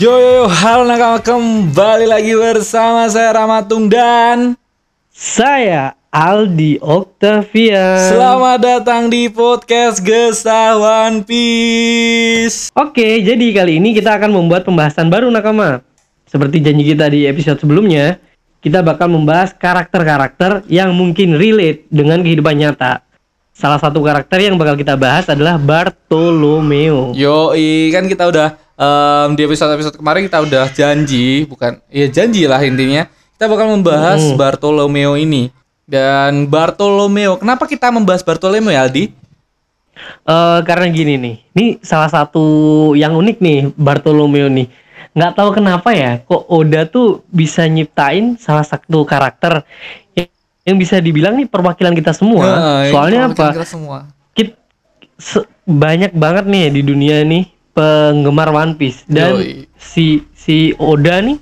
Yo yo yo, halo nakama kembali lagi bersama saya Ramatung dan Saya Aldi Octavian. selamat datang di podcast Gesah One Piece. Oke, jadi kali ini kita akan membuat pembahasan baru nakama. Seperti janji kita di episode sebelumnya, kita bakal membahas karakter-karakter yang mungkin relate dengan kehidupan nyata. Salah satu karakter yang bakal kita bahas adalah Bartolomeo. Yo, kan kita udah em, di episode episode kemarin kita udah janji, bukan? Ya janji lah intinya. Kita bakal membahas Bartolomeo ini. Dan Bartolomeo, kenapa kita membahas Bartolomeo ya Aldi? Eh, karena gini nih, ini salah satu yang unik nih Bartolomeo nih. Nggak tahu kenapa ya, kok Oda tuh bisa nyiptain salah satu karakter yang, yang bisa dibilang nih perwakilan kita semua. Nah, Soalnya apa? kita semua. Kit- se- banyak banget nih di dunia nih penggemar One Piece dan Yoi. si si Oda nih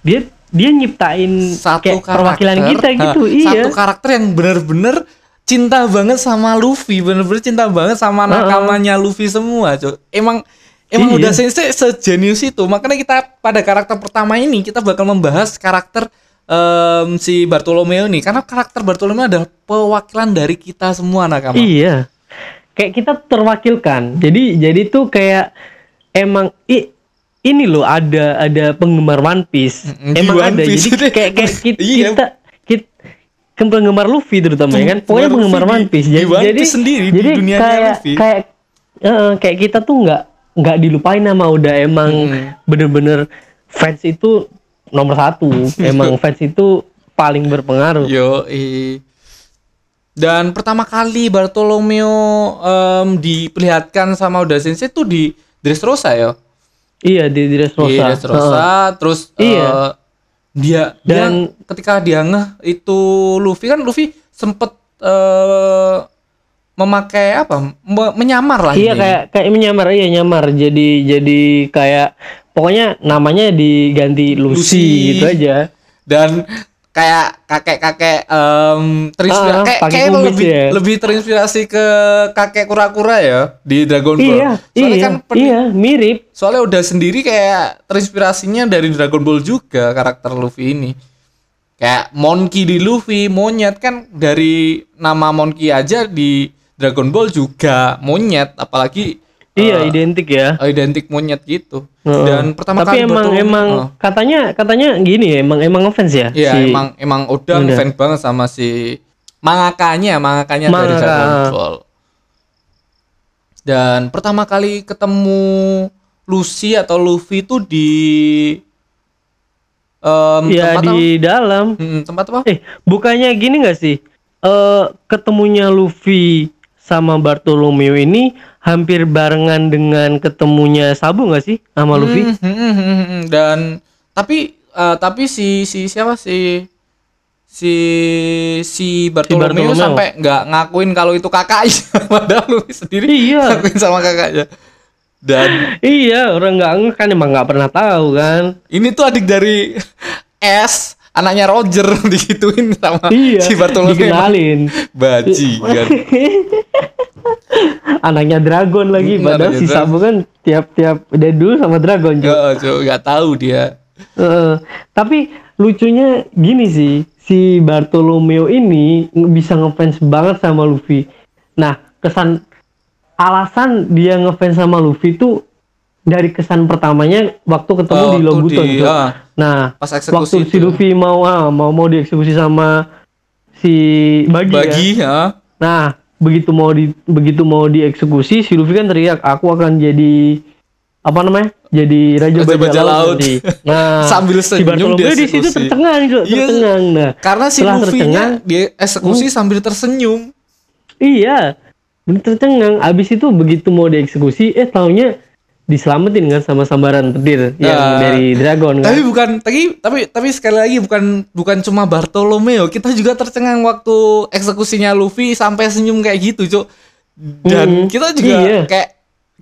dia dia nyiptain satu kayak karakter perwakilan kita gitu. iya. satu karakter yang bener-bener cinta banget sama Luffy bener-bener cinta banget sama nakamanya Luffy semua Cuk. emang emang Iya. udah sensei sejenius itu makanya kita pada karakter pertama ini kita bakal membahas karakter em, si Bartolomeo nih karena karakter Bartolomeo adalah perwakilan dari kita semua nakama Iya. Kayak kita terwakilkan. Jadi jadi tuh kayak emang i, ini loh ada ada penggemar One Piece. Di emang One ada. Piece Jadi kayak kayak kita Iya. kita, kita penggemar Luffy terutama ya kan. Pokoknya Penggemar Luffy One di- Piece. di Jadi One jadi, Piece sendiri, di jadi dunianya kayak Luffy. kayak eh, kayak kita tuh nggak nggak dilupain sama udah emang bener-bener fans itu nomor satu. emang fans itu paling berpengaruh. Yo, dan pertama kali Bartolomeo em, diperlihatkan sama Oda Sensei itu di Dressrosa ya. Iya di Dressrosa. Di Dressrosa, terus Iya. eh, dia Dan- dia ketika dia ngeh itu Luffy kan Luffy sempet eh, memakai apa? Me- menyamar lah Iya ini. kayak kayak menyamar iya nyamar jadi jadi kayak pokoknya namanya diganti Lucy, Lucy. gitu aja. dan kayak kakek-kakek em terinspirasi Ah, kayak, kayak kumis lebih ya. lebih terinspirasi ke kakek kura-kura ya di Dragon Ball. Iya Soalnya iya kan pen- iya mirip. soalnya udah sendiri kayak terinspirasinya dari Dragon Ball juga karakter Luffy ini. Kayak Monkey di Luffy, monyet kan dari nama Monkey aja di Dragon Ball juga monyet, apalagi iya eh, identik ya. identik monyet gitu. Heeh. Dan pertama Tapi kali emang emang oh. katanya katanya gini ya emang emang ngefans ya. Iya si- emang emang udah ngefans banget sama si mangakanya, mangakanya dari Mangaka. Dragon Ball. Dan pertama kali ketemu Lucy atau Luffy itu di em, Iya tempat di dalam. apa? Hmm, tempat apa? Eh bukannya gini nggak sih? Eh ketemunya Luffy sama Bartolomeo ini hampir barengan dengan ketemunya Sabu nggak sih sama Luffy? Hmm, hmm, hmm, hmm, hmm. Dan tapi eh, tapi si si siapa si si si Bartolomeo, Bartolomeo. sampai nggak ngakuin kalau itu kakaknya padahal Luffy sendiri Iya. ngakuin sama kakaknya. Dan Iya, orang nggak kan emang nggak pernah tahu kan. ini tuh adik dari S, anaknya Roger digituin sama Iya, si Bartolomeo. dikenalin. Bajingan. Anaknya Dragon lagi, Hmm, padahal si. Sabu kan tiap-tiap dari dulu sama Dragon juga. Gak, Cuk, nggak tahu dia. tapi lucunya gini sih, si Bartolomeo ini bisa ngefans banget sama Luffy. Nah, kesan alasan dia ngefans sama Luffy tuh dari kesan pertamanya waktu ketemu Oh, di tuh Lobuton. di- Cuk. ah. Nah, Pas eksekusi waktu si itu. Luffy mau ah, mau mau dieksekusi sama si Bagi, ya. Bagi, ya. Nah, begitu mau di begitu mau dieksekusi, si Luffy kan teriak, "Aku akan jadi apa namanya? Jadi raja, Raja bajak bajak laut." laut. Nah, Sambil si senyum Bartolomeo di situ tercengang, Cuk, Iya. tercengang. Nah, Karena si Luffy-nya tercengang, dia eksekusi sambil tersenyum. iya, bener tercengang. Abis itu begitu mau dieksekusi, eh taunya diselamatin kan sama sambaran petir yang Nah, dari Dragon kan. Tapi bukan tapi tapi tapi sekali lagi bukan bukan cuma Bartolomeo, kita juga tercengang waktu eksekusinya Luffy sampai senyum kayak gitu, Cuk. Dan Hmm, kita juga iya. kayak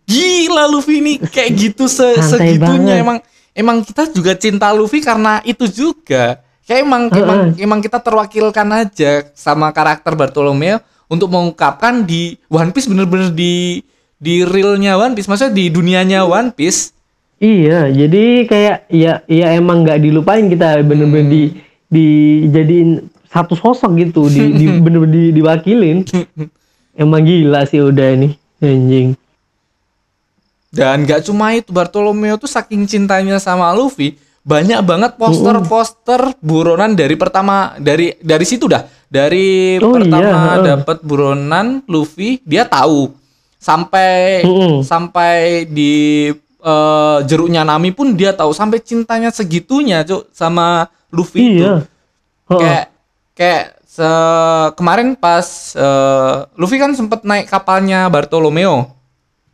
gila Luffy ini kayak gitu se Santai segitunya banget. emang emang kita juga cinta Luffy karena itu juga. Kayak emang emang emang kita terwakilkan aja sama karakter Bartolomeo untuk mengungkapkan di One Piece bener-bener di di realnya One Piece, maksudnya di dunianya One Piece Iya, jadi kayak ya ya emang nggak dilupain kita bener-bener di dijadiin satu sosok gitu, di, di bener-bener di, diwakilin. Emang gila sih udah ini anjing. Dan gak cuma itu Bartolomeo tuh saking cintanya sama Luffy, banyak banget poster-poster buronan dari pertama dari dari situ dah. Dari Oh, pertama iya, dapat buronan Luffy, dia tahu. Sampai Mm-mm. sampai di eh, jeruknya Nami pun dia tahu sampai cintanya segitunya, Cuk, sama Luffy itu. Iya. Heeh. Kayak kayak se- kemarin pas eh, Luffy kan sempet naik kapalnya Bartolomeo.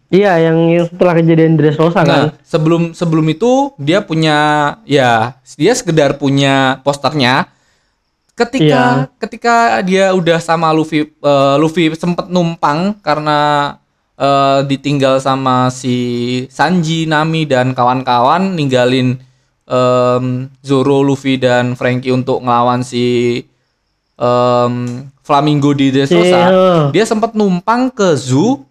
Iya, yang, yang setelah kejadian Dressrosa Nah, kan. sebelum sebelum itu dia punya ya dia sekedar punya posternya. Ketika Iya. ketika dia udah sama Luffy eh, Luffy sempet numpang karena eh, ditinggal sama si Sanji, Nami dan kawan-kawan ninggalin em, Zoro, Luffy dan Frankie untuk ngelawan si em, Flamingo di Dressrosa. Iya. Dia sempat numpang ke zoo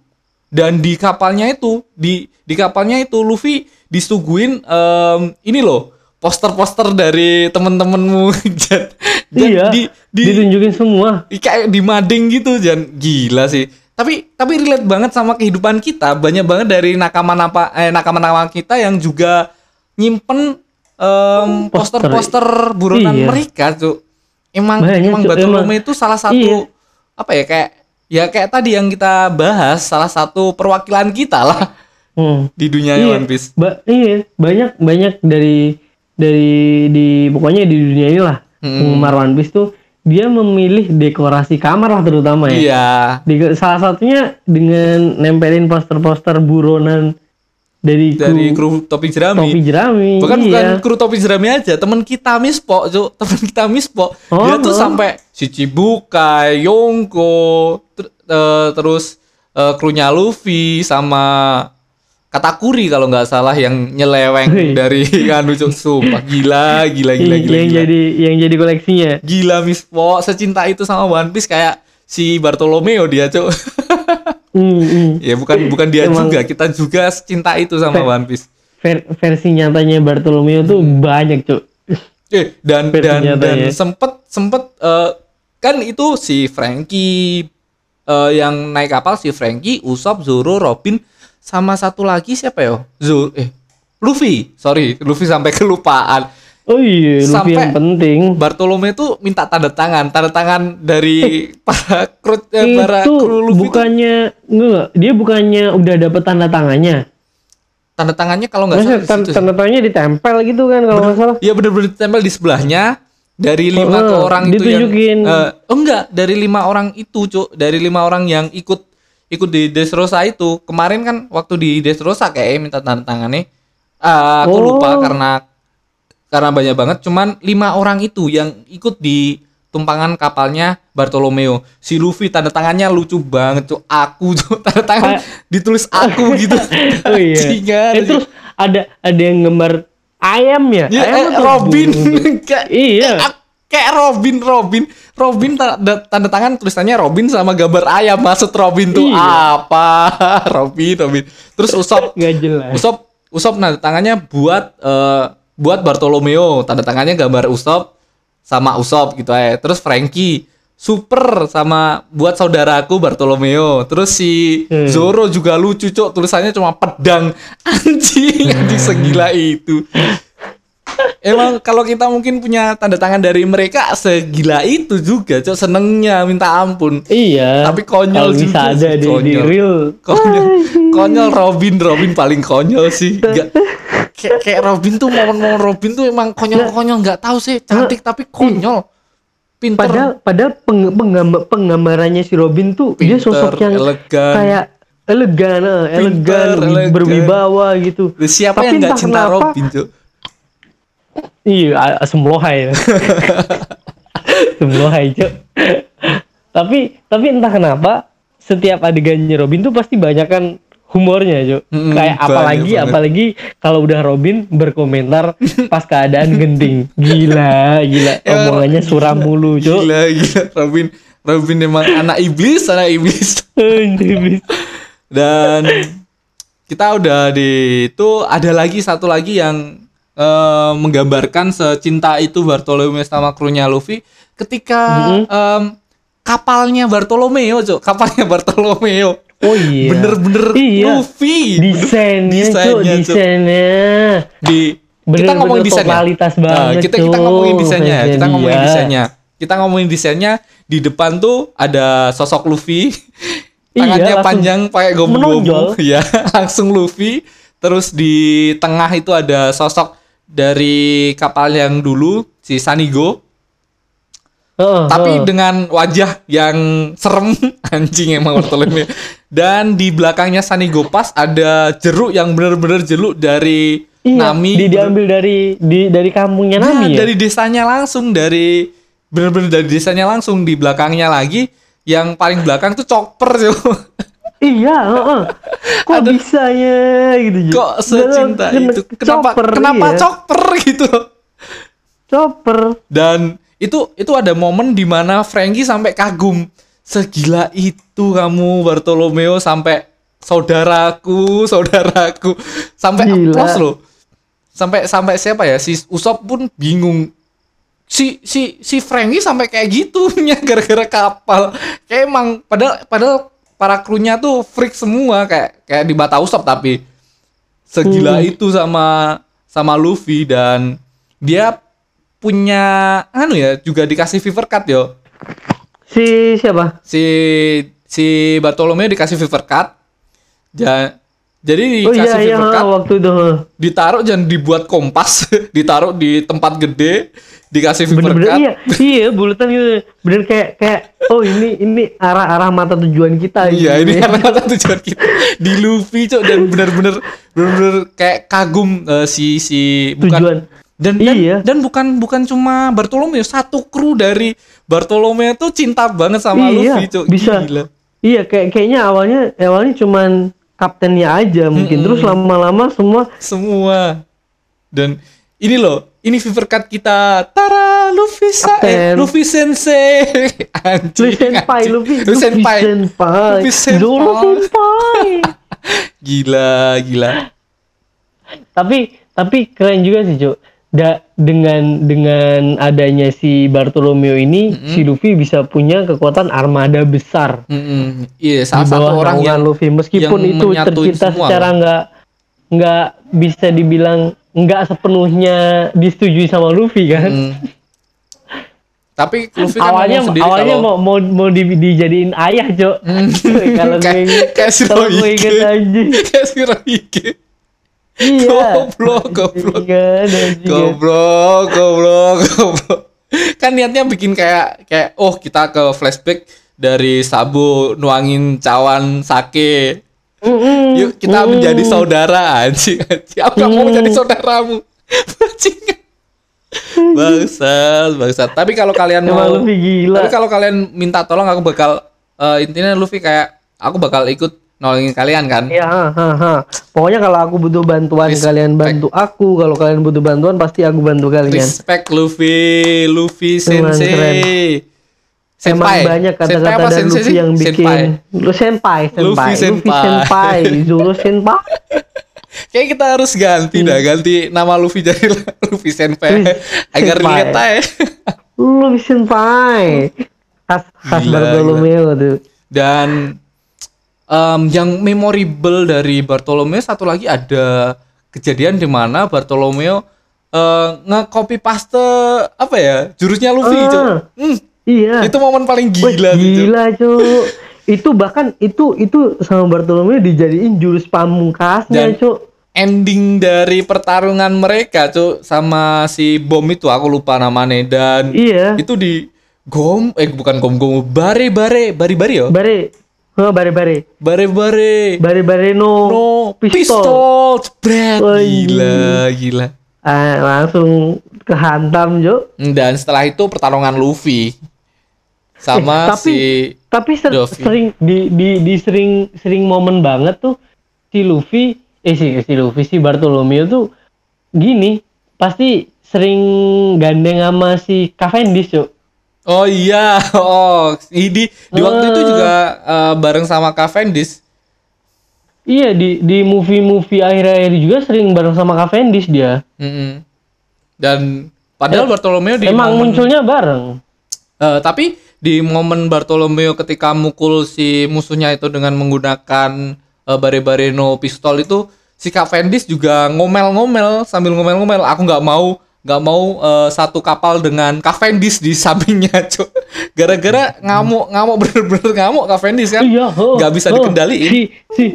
dan di kapalnya itu di di kapalnya itu Luffy disuguhin em, ini loh poster-poster dari temen-temenmu Jan. Iya. di, di ditunjukin semua. kayak di mading gitu Jan gila sih tapi tapi relate banget sama kehidupan kita banyak banget dari nakama napa eh nakama nakama kita yang juga nyimpen em, Poster. poster-poster buronan Iya. mereka tuh emang emang. Bartolome Emang- itu salah satu Iya. apa ya kayak ya kayak tadi yang kita bahas salah satu perwakilan kita lah Hmm. di dunia Iya. One Piece Ba- iya, banyak banyak dari dari di pokoknya di dunia inilah Mm-mm. penggemar One Piece tuh dia memilih dekorasi kamar lah terutama ya. iya salah satunya dengan nempelin poster-poster buronan dari kru, dari kru topi jerami topi jerami. Bukan iya. bukan kru topi jerami aja, teman kita Mispo, Cuk. Teman kita Mispo. dia Oh, tuh oh. sampai Shichibukai, Yonko, ter- eh, terus eh, krunya Luffy sama Katakuri kalau nggak salah yang nyeleweng Wih. dari anu. Sumpah gila, gila, gila, gila. yang gila. jadi yang jadi koleksinya. Gila Mispo, secinta itu sama One Piece kayak si Bartolomeo dia, Cuk. Hmm, hmm. ya bukan bukan dia Emang- juga, kita juga cinta itu sama Fe- One Piece. Ver- versi nyatanya Bartolomeo tuh Hmm. banyak, Cuk. Eh dan Versi dan dan nyatanya. sempet sempet eh, kan itu si Frankie eh, yang naik kapal si Frankie, Usopp, Zoro, Robin sama satu lagi siapa ya? Zoro eh Luffy, sorry Luffy sampai kelupaan. Oh iya, Luffy Sampai- yang penting. Bartolome tuh minta tanda tangan, tanda tangan dari para kru eh, para itu kru Luffy bukannya enggak, dia bukannya udah dapet tanda tangannya. tanda tangannya kalau nggak salah di tan- situ sih. tanda tangannya ditempel gitu kan kalau nggak salah. Iya bener-bener ditempel di sebelahnya dari lima ke Oh, orang itu yang eh, oh enggak dari lima orang itu cuk dari lima orang yang ikut ikut di Dressrosa itu kemarin kan waktu di Dressrosa kayak minta tanda tangannya Eh, aku Oh. lupa karena karena banyak banget cuman lima orang itu yang ikut di tumpangan kapalnya Bartolomeo si Luffy tanda tangannya lucu banget cuk aku cuk tanda tangan ditulis aku gitu Oh iya. Eh, terus ada ada yang gambar ayam ya? Ya, ayam eh, Robin Iya. kayak- kayak Robin Robin. Robin tanda, tanda tangan tulisannya Robin sama gambar ayam. Maksud Robin tuh Iya. apa? Robin Robin. Terus Usop Nggak jelas. Usop Usop tanda tangannya buat eh, buat Bartolomeo. Tanda tangannya gambar Usop sama Usop gitu ya terus Frankie super sama buat saudaraku Bartolomeo. Terus si Hmm. Zoro juga lucu cok. Tulisannya cuma pedang. Anjing anjing segila itu Emang kalau kita mungkin punya tanda tangan dari mereka segila itu juga, cok senengnya minta ampun. Iya. Tapi konyol Kalau bisa juga ada di, di konyol. real. Konyol, konyol Robin, Robin paling konyol sih. Gak, kayak, kayak Robin tuh momen-momen Robin tuh emang konyol-konyol nggak tahu sih, cantik tapi konyol. Pinter, Padahal padahal peng, penggambar, penggambarannya si Robin tuh dia Pinter, sosok yang elegan. kayak elegan, eh, elegan, wi- elegan. berwibawa gitu. siapa Tapi yang nggak cinta kenapa- Robin, cok? Iya, lohai. asem lohai, Cok. tapi tapi entah kenapa setiap adegannya Robin tuh pasti banyak kan humornya, Cok. Mm-mm, Kayak banyak apalagi banget. apalagi kalau udah Robin berkomentar pas keadaan genting. Gila, gila. Emang Omongannya suram mulu, Cok. Gila, gila. Robin, Robin emang anak iblis, anak iblis. Anjir. Dan kita udah di itu ada lagi satu lagi yang eh, menggambarkan secinta itu Bartolomeo sama krunya Luffy ketika Mhm. em, kapalnya Bartolomeo, Cuk. Kapalnya Bartolomeo. Oh iya. Bener-bener Iya. Luffy. Desainnya, Desainnya, Cuk. desainnya. Di kita ngomongin desainnya. totalitas Nah, banget, kita kita Cuk. ngomongin desainnya, ya. kita ngomongin Iya. desainnya. Kita ngomongin desainnya di depan tuh ada sosok Luffy. Iya, Tangannya langsung panjang pakai gomu-gomu. menonjol. Ya, langsung Luffy. Terus di tengah itu ada sosok dari kapal yang dulu si Sanigo, Heeh, tapi dengan wajah yang serem anjing emang Bartolomeo. Dan di belakangnya Sanigo pas ada jeruk yang bener-bener jeruk dari Iya, Nami di, diambil dari di dari kampungnya Nah, Nami ya. dari desanya langsung dari bener-bener dari desanya langsung di belakangnya lagi yang paling belakang tuh chopper Cuk. Iya, heeh. Kok Ada- bisanya gitu Ju? Kok secinta Kena- itu? Kenapa chopper, kenapa iya. chopper gitu? Chopper. Dan itu itu ada momen di mana Frankie sampai kagum. Segila itu kamu Bartolomeo sampai saudaraku, saudaraku sampai applause loh. Sampai sampai siapa ya? Si Usop pun bingung. Si si si Frankie sampai kayak gitunya gara-gara kapal. Kayak emang padahal padahal para krunya tuh freak semua kayak kayak di Bata Usop tapi segila Hmm. itu sama sama Luffy dan dia punya anu ya juga dikasih fever cut yo Si siapa? si si Bartolomeo dikasih fever cut ja, jadi Oh dikasih iya iya fever cut waktu itu. ditaruh dan dibuat kompas ditaruh di tempat gede dikasih fever Bener-bener cut iya, iya bulatan gitu. Bener kayak kayak oh ini ini arah-arah mata tujuan kita Iya gitu ini ya. karena kata tujuan kita di Luffy cok dan bener-bener bener-bener kayak kagum eh, si si bukan Tujuan. dan dan, Iya. dan bukan bukan cuma Bartolomeo satu kru dari Bartolomeo tuh cinta banget sama Iya, Luffy cok bisa. gila Iya kayak kayaknya awalnya awalnya cuman kaptennya aja mungkin terus lama-lama semua semua dan ini loh ini fever cut kita Tara Luffy sa eh. Luffy sensei anjing Luffy senpai. Luffy, Luffy senpai Luffy senpai. Zoro senpai. gila gila tapi tapi keren juga sih Cuk. Da, dengan dengan adanya si Bartolomeo ini si Luffy bisa punya kekuatan armada besar Mm-mm. iya di salah satu orang yang Luffy meskipun yang itu tercipta semua secara nggak nggak bisa dibilang nggak sepenuhnya disetujui sama Luffy kan Mm. Tapi Luffy kan awalnya sendiri awalnya kalau mau mau mau di, dijadiin ayah cok Hmm. kalau gue kayak inget kayak si Rohige. kayak si Rohige. iya Goblok, goblok. Ingat, anjing. Goblok, goblok, goblok. Kan niatnya bikin kayak kayak oh kita ke flashback dari Sabo nuangin cawan sake. Mm-mm. Yuk kita Mm-mm. menjadi saudara anjing. anjing. Aku gak mau menjadi saudaramu. Bangsat, bangsat. Tapi kalau kalian Emang mau Luffy gila. Tapi kalau kalian minta tolong aku bakal eh, intinya Luffy kayak aku bakal ikut nolongin kalian kan. Ya, ha, ha, ha. Pokoknya kalau aku butuh bantuan, Respect. kalian bantu aku. Kalau kalian butuh bantuan, pasti aku bantu kalian. Respect Luffy, Luffy sensei. keren. Senpai. Emang banyak Senpai kata-kata dari Luffy sih? yang bikin Senpai. lu senpai, senpai, Luffy senpai. senpai, Zoro senpai. Kayak kita harus ganti dah, ganti nama Luffy jadi Luffy senpai Luffy agar senpai. lihat aja. Luffy senpai. Khas khas Bartolomeo tuh. Dan em, yang memorable dari Bartolomeo satu lagi ada kejadian di mana Bartolomeo eh, nge-copy paste apa ya jurusnya Luffy. Cuk. Hmm, Iya. itu momen paling Wih, gila Cuk. gila cuk. itu bahkan itu itu sama Bartolomeo dijadiin jurus pamungkasnya Dan- cuk. ending dari pertarungan mereka Cuk sama si bom itu aku lupa namanya dan Iya. itu di gom eh bukan gom gom bare bare bari bari yo Bare, oh, bare bare, bare bare bare bare no, no pistol. pistol jebret Wah, gila gila Ah, langsung kehantam cuk. dan setelah itu pertarungan Luffy sama Eh, tapi- si Tapi ser- Luffy. sering di, di di sering sering momen banget tuh si Luffy eh si si Luffy si Bartolomeo tuh gini pasti sering gandeng sama si Cavendish cuk. oh iya oh ini di waktu itu Eh. juga eh, bareng sama Cavendish iya di di movie-movie akhir-akhir juga sering bareng sama Cavendish dia. Mm-mm. Dan padahal Ya, Bartolomeo di Emang momen- munculnya bareng. Eh, tapi di momen Bartolomeo ketika mukul si musuhnya itu dengan menggunakan eh, bare-bare no pistol itu si Cavendish juga ngomel-ngomel sambil ngomel-ngomel aku nggak mau nggak mau eh, satu kapal dengan Cavendish di sampingnya cuk gara-gara ngamuk ngamuk bener-bener ngamuk Cavendish kan Iya, oh, nggak bisa oh. dikendaliin Si si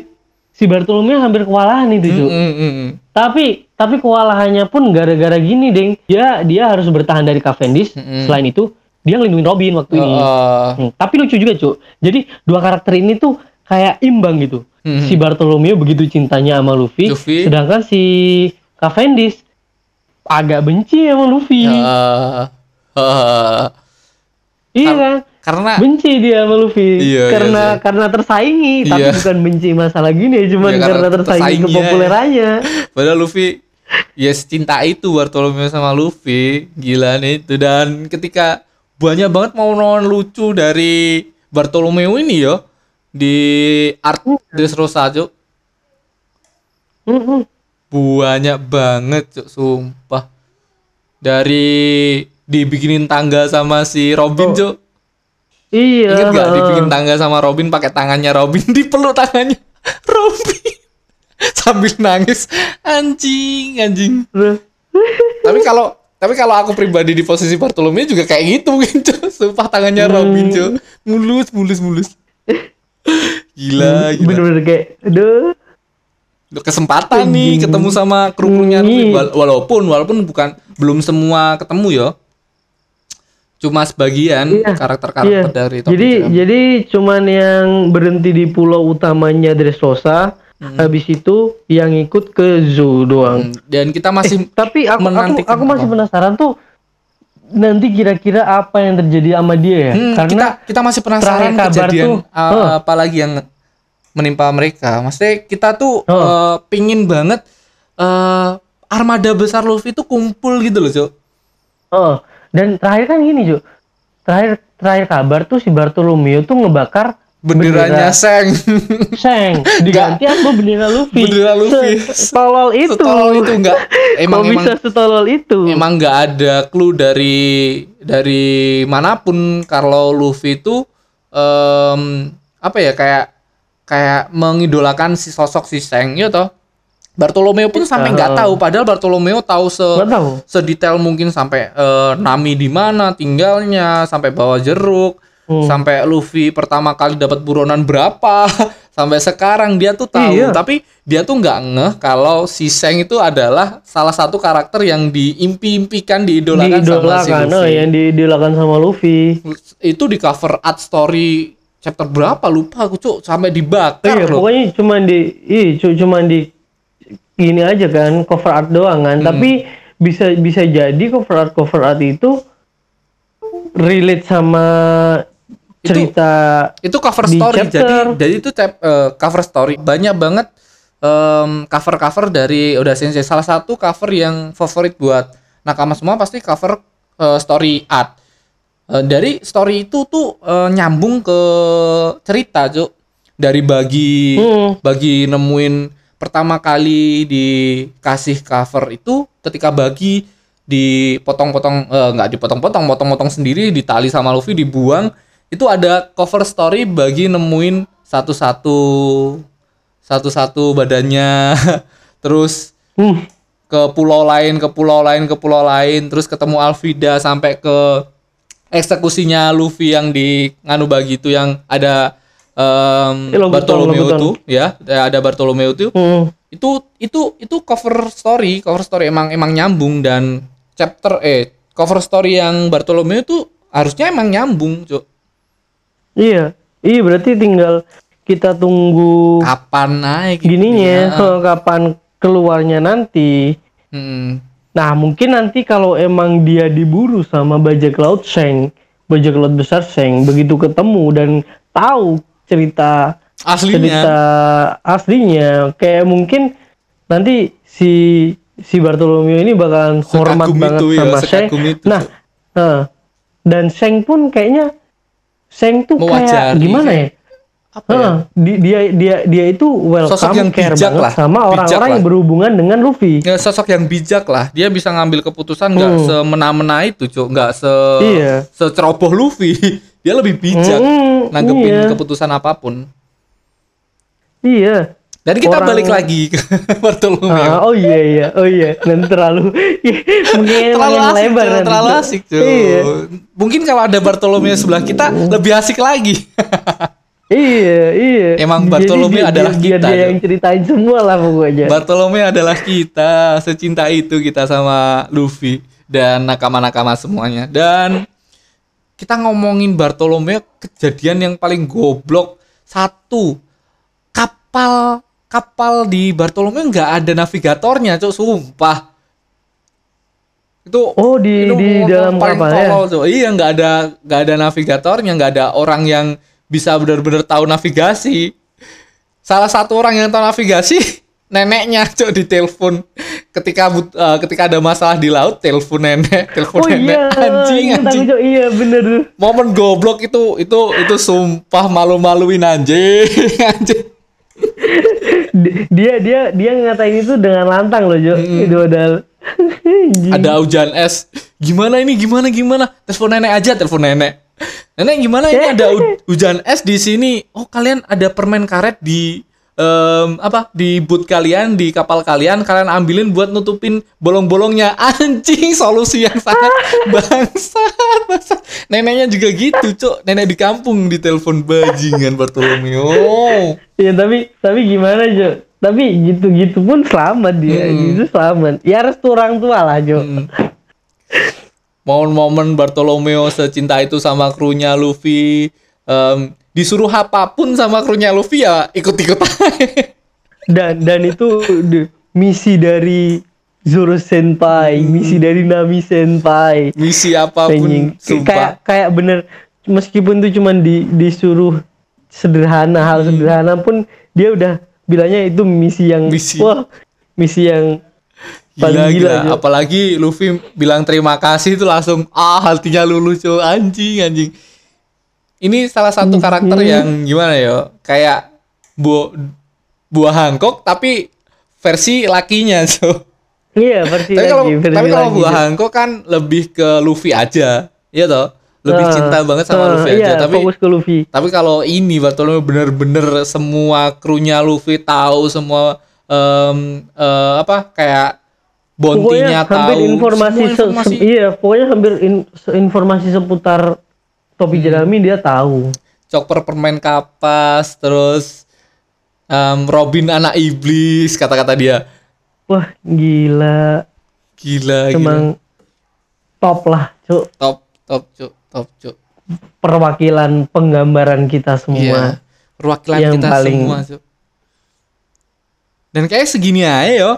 si Bartolomeo hampir kewalahan itu, Cuk. Mm, mm, mm. Tapi tapi kewalahannya pun gara-gara gini, Deng. Dia dia harus bertahan dari Cavendish. Selain itu, dia ngelindungin Robin waktu ini. Eh, Hmm, tapi lucu juga, Cuk. Jadi dua karakter ini tuh kayak imbang gitu. Hmm. Si Bartolomeo begitu cintanya sama Luffy, Luffy. sedangkan si Cavendish agak benci sama Luffy. eh, eh, iya kan? karena benci dia sama Luffy Iya, iya karena sih. karena tersaingi tapi Iya. bukan benci masalah gini cuman Iya, karena karena tersaingi kepopulerannya Padahal Luffy ya cinta itu Bartolomeo sama Luffy gila nih itu dan ketika banyak banget mau nonton lucu dari Bartolomeo ini yo di art Cuk. Mm-mm. banyak banget Cuk, sumpah dari dibikinin tangga sama si Robin Oh. Cuk. iya Ingat gak dibikin tangga sama Robin pakai tangannya Robin dipeluk tangannya Robin sambil nangis anjing anjing tapi kalau tapi kalau aku pribadi di posisi Bartolomeo juga kayak gitu mungkin Cuk. sumpah tangannya Robin Cuk. mulus mulus mulus gila gila bener-bener kayak aduh kesempatan nih ketemu sama kru-krunya. Hmm. Wal- walaupun walaupun bukan belum semua ketemu ya cuma sebagian Iya, karakter-karakter iya. dari Top jadi Jam. jadi cuman yang berhenti di pulau utamanya Dressrosa habis itu yang ikut ke zoo doang Hmm, dan kita masih tapi aku aku, aku masih apa? penasaran tuh nanti kira-kira apa yang terjadi sama dia ya Hmm, karena kita kita masih penasaran kejadian tuh, uh, huh. apa lagi yang menimpa mereka. Maksudnya kita tuh Huh. uh, pingin banget uh, armada besar Luffy itu kumpul gitu loh, Cok. Oh, dan terakhir kan gini, Cuk. Terakhir terakhir kabar tuh si Bartolomeo tuh ngebakar Benderanya bendera Seng. Seng diganti apa bendera Luffy. Bendera Luffy. Setolol itu. Setolol itu enggak emang Kok emang bisa setolol itu? emang nggak ada clue dari dari mana pun kalau Luffy itu em, apa ya kayak kayak mengidolakan si sosok si Seng ya toh Bartolomeo pun sampai nggak Uh. tahu padahal Bartolomeo tahu se tahu. sedetail mungkin sampai eh, Nami di mana tinggalnya sampai bawa jeruk Hmm. sampai Luffy pertama kali dapat buronan berapa sampai sekarang dia tuh tahu Iya. tapi dia tuh nggak ngeh kalau si Seng itu adalah salah satu karakter yang diimpi-impikan diidolakan sama si Diidolakan, oh, Luffy yang diidolakan sama Luffy. itu di cover art story chapter berapa lupa aku cuk sampai Oh, dibakar iya, loh pokoknya cuman di ih, cu- cuman di gini aja kan cover art doang kan. Hmm. Tapi bisa bisa jadi cover art cover art itu relate sama cerita itu cover di story. chapter. jadi jadi itu eh, cover story. Banyak banget cover cover dari udah sensei. Salah satu cover yang favorit buat nakama semua pasti cover eh, story art. Eh, dari story itu tuh eh, nyambung ke cerita cuk. Dari bagi Hmm. bagi nemuin pertama kali dikasih cover itu ketika bagi dipotong-potong eh, nggak dipotong-potong potong-potong sendiri ditali sama Luffy dibuang itu ada cover story bagi nemuin satu-satu satu-satu badannya terus Hmm. ke pulau lain ke pulau lain ke pulau lain terus ketemu Alvida sampai ke eksekusinya Luffy yang di nganu bagi itu yang ada Lobutan, Bartolomeo Lobutan. itu ya ada Bartolomeo itu Hmm. itu itu itu cover story cover story emang emang nyambung dan chapter eh cover story yang Bartolomeo itu harusnya emang nyambung cuk Iya, iya berarti tinggal kita tunggu kapan naik gitu gininya, ya. eh, kapan keluarnya nanti. Mm. Nah, mungkin nanti kalau emang dia diburu sama bajak laut Seng, bajak laut besar Seng, begitu ketemu dan tahu cerita aslinya cerita aslinya, kayak mungkin nanti si si Bartolomeo ini bakalan hormat Sekagum banget itu ya, sama Seng. sekagum itu, Nah, eh, dan Seng pun kayaknya Seng tuh Mewajari. kayak gimana ya? apa ya? Hah, di- dia dia dia itu welcome Sosok yang care bijak banget lah, sama orang-orang yang berhubungan dengan Luffy. Ya, sosok yang bijak lah. Dia bisa ngambil keputusan nggak Hmm. semena-mena itu, Cuk. Nggak se Iya. seceroboh Luffy. Dia lebih bijak Hmm, nanggepin iya. keputusan apa pun. Iya. Dan kita Orang- balik lagi ke Bartolomeo. Ah, oh iya iya, oh iya. Dan terlalu mungkin terlalu asik, lebar terlalu Cuk. asik, Cuk. Iya. Mungkin kalau ada Bartolomeo sebelah kita lebih asik lagi. Iya, iya. Emang Jadi Bartolomeo dia- adalah dia, kita, Dia, yang ceritain semua lah pokoknya. Bartolomeo adalah kita, secinta itu kita sama Luffy dan nakama-nakama semuanya. Dan kita ngomongin Bartolomeo kejadian yang paling goblok satu kapal kapal di Bartolomeo nggak ada navigatornya, cok sumpah. Itu oh di itu di dalam kapal ya. Cok. Iya nggak ada nggak ada navigatornya, nggak ada orang yang bisa benar-benar tahu navigasi. Salah satu orang yang tahu navigasi neneknya cok di telepon ketika but- eh, ketika ada masalah di laut telepon nenek telepon Oh nenek iya, anjing anjing Cok. iya bener momen goblok itu itu itu sumpah malu-maluin anjing anjing dia dia dia ngatain itu dengan lantang loh Jo. Itu padahal Anjing. ada hujan es gimana ini? Gimana gimana? Telepon nenek aja telepon nenek. Nenek gimana ini? Ada hu- hujan es di sini. Oh kalian ada permen karet di em, apa di boot kalian di kapal kalian kalian ambilin buat nutupin bolong-bolongnya. Anjing solusi yang sangat bangsat bangsat. Neneknya juga gitu cuk. Nenek di kampung di telepon bajingan Bartolomeo. Ya tapi tapi gimana Jo tapi gitu-gitu pun selamat dia Hmm. gitu selamat. Ya restu orang tua lah Jo Hmm. momen-momen Bartolomeo secinta itu sama krunya Luffy em, disuruh apa pun sama krunya Luffy ya ikut-ikut dan dan itu de- misi dari Zoro Senpai misi dari Nami Senpai. Misi apa pun Kayak kayak bener meskipun itu cuman di, disuruh sederhana hal sederhana pun dia udah bilangnya itu misi yang Misi. wah misi yang gila paling gila, gila, apalagi Luffy bilang terima kasih itu langsung ah hatinya lulus cuy. Anjing anjing ini salah satu karakter yang gimana ya? Kayak bu buah Hancock tapi versi lakinya cuy iya versi tapi kalau lagi, versi tapi kalau buah. Hancock kan lebih ke Luffy aja iya toh? Lebih Ah, cinta banget sama ah, Luffy iya, aja tapi fokus ke Luffy. tapi kalau ini Bartolomeo bener-bener semua krunya Luffy tahu semua em, eh, apa kayak bontinya pokoknya hampir tahu informasi, se- informasi. se- iya pokoknya hampir in- informasi seputar topi Hmm. jerami dia tahu. Chopper permen kapas terus em, Robin anak iblis kata-kata dia. Wah gila. Gila gila. emang top lah cuk. Top top cuk top cuk. Perwakilan penggambaran kita semua. Perwakilan Yang kita paling- semua cuk. Dan kayak segini aja yo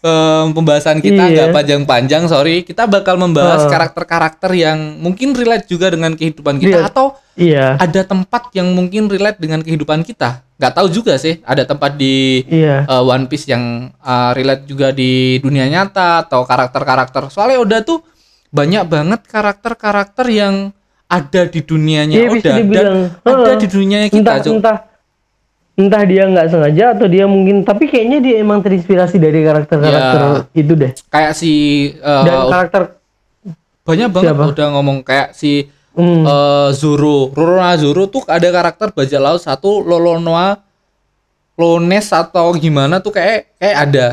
em, pembahasan kita Iya. nggak panjang-panjang sorry. Kita bakal membahas Heeh. karakter-karakter yang mungkin relate juga dengan kehidupan kita Iya. atau iya. ada tempat yang mungkin relate dengan kehidupan kita. Nggak tahu juga sih ada tempat di iya. uh, One Piece yang uh, relate juga di dunia nyata atau karakter-karakter. Soalnya udah tuh banyak banget karakter-karakter yang ada di dunianya Iya, Oda dan ada di dunianya kita entah entah entah dia nggak sengaja atau dia mungkin tapi kayaknya dia emang terinspirasi dari karakter-karakter Ya. itu deh kayak si uh, dan karakter banyak banget Siapa? udah ngomong kayak si hmm, uh, Zoro Roronoa Zoro tuh ada karakter bajak laut satu Lolonoa Lones atau gimana tuh kayak kayak ada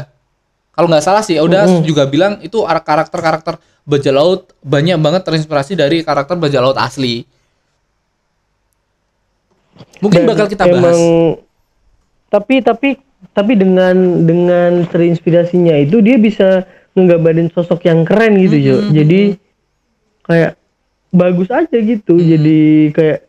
kalau nggak salah sih udah Mm-mm. juga bilang itu ar- karakter-karakter bajak laut banyak banget terinspirasi dari karakter bajak laut asli mungkin dan bakal kita bahas emang tapi tapi tapi dengan dengan terinspirasinya itu dia bisa nggambarin sosok yang keren gitu Jo. Hmm, jadi kayak bagus aja gitu. Hmm. jadi kayak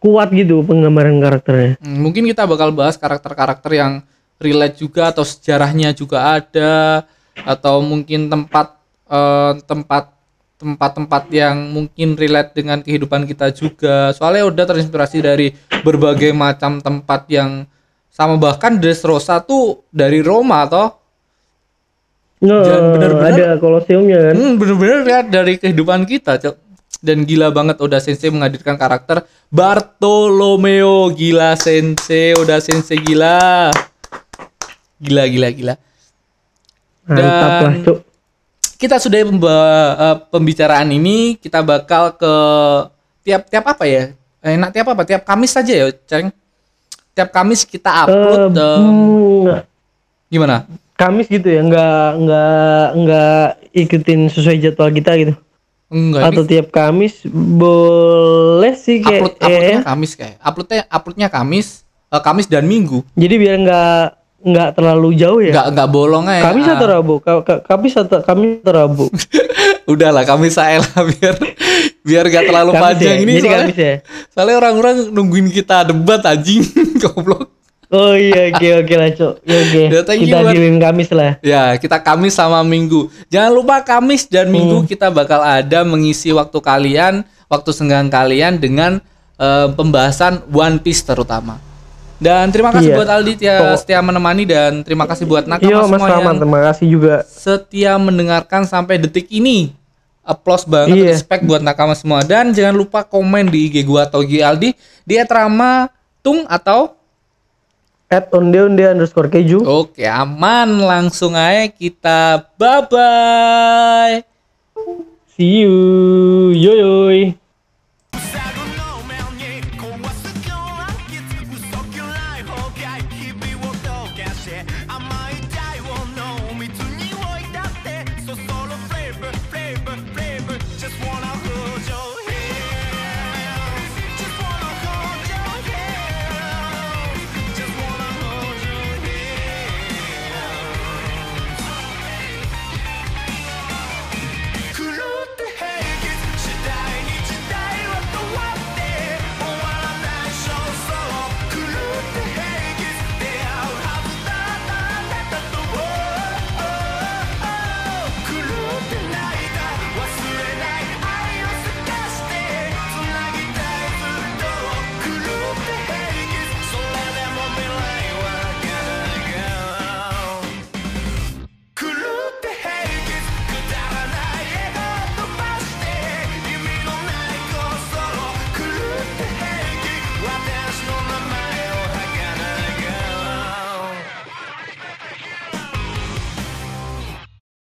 kuat gitu penggambaran karakternya. Hmm, mungkin kita bakal bahas karakter-karakter yang relate juga atau sejarahnya juga ada atau mungkin tempat eh, tempat tempat-tempat yang mungkin relate dengan kehidupan kita juga. Soalnya udah terinspirasi dari berbagai macam tempat yang sama bahkan Dressrosa tuh dari Roma toh. Nah, Dan bener-bener- ada koloseumnya kan? Hmm, bener-bener lihat dari kehidupan kita, Cok. Dan gila banget udah Sensei menghadirkan karakter Bartolomeo. Gila sensei udah sensei gila. Gila gila gila. Mantap lah, Dan- kita sudah eh, pembicaraan ini kita bakal ke tiap tiap apa ya? Enak tiap apa? Tiap Kamis saja ya ceng tiap Kamis kita upload em, hmm, gimana? Kamis gitu ya, nggak nggak nggak ikutin sesuai jadwal kita gitu. enggak Atau ini tiap Kamis boleh sih kayak upload uploadnya eh, Kamis kayak uploadnya uploadnya Kamis eh, Kamis dan Minggu. Jadi biar nggak nggak terlalu jauh ya. nggak nggak bolong aja Kamis Ah. atau Rabu? Ka- ka- Kamis atau Kamis atau Rabu? udahlah Kamis saya lah biar biar gak terlalu Kamis panjang ya? ini Jadi soalnya, Kamis ya? soalnya orang-orang nungguin kita debat anjing goblok Oh iya oke oke lah cok. Ya, oke. Ya, Kita dealin Kamis lah. Ya, kita Kamis sama Minggu. Jangan lupa Kamis dan Minggu Hmm. kita bakal ada mengisi waktu kalian, waktu senggang kalian dengan eh, pembahasan One Piece terutama. Dan terima kasih Iya. buat Aldi ya Oh. setia menemani dan terima kasih buat Nakama Iya Mas semua Rahman, yang terima kasih juga. setia mendengarkan sampai detik ini. Applause banget, Iya. respect buat Nakama semua dan jangan lupa komen di IG gua atau IG Aldi di @rama tung atau At onde onde underscore keju. Oke, aman. Langsung aja kita bye bye. See you.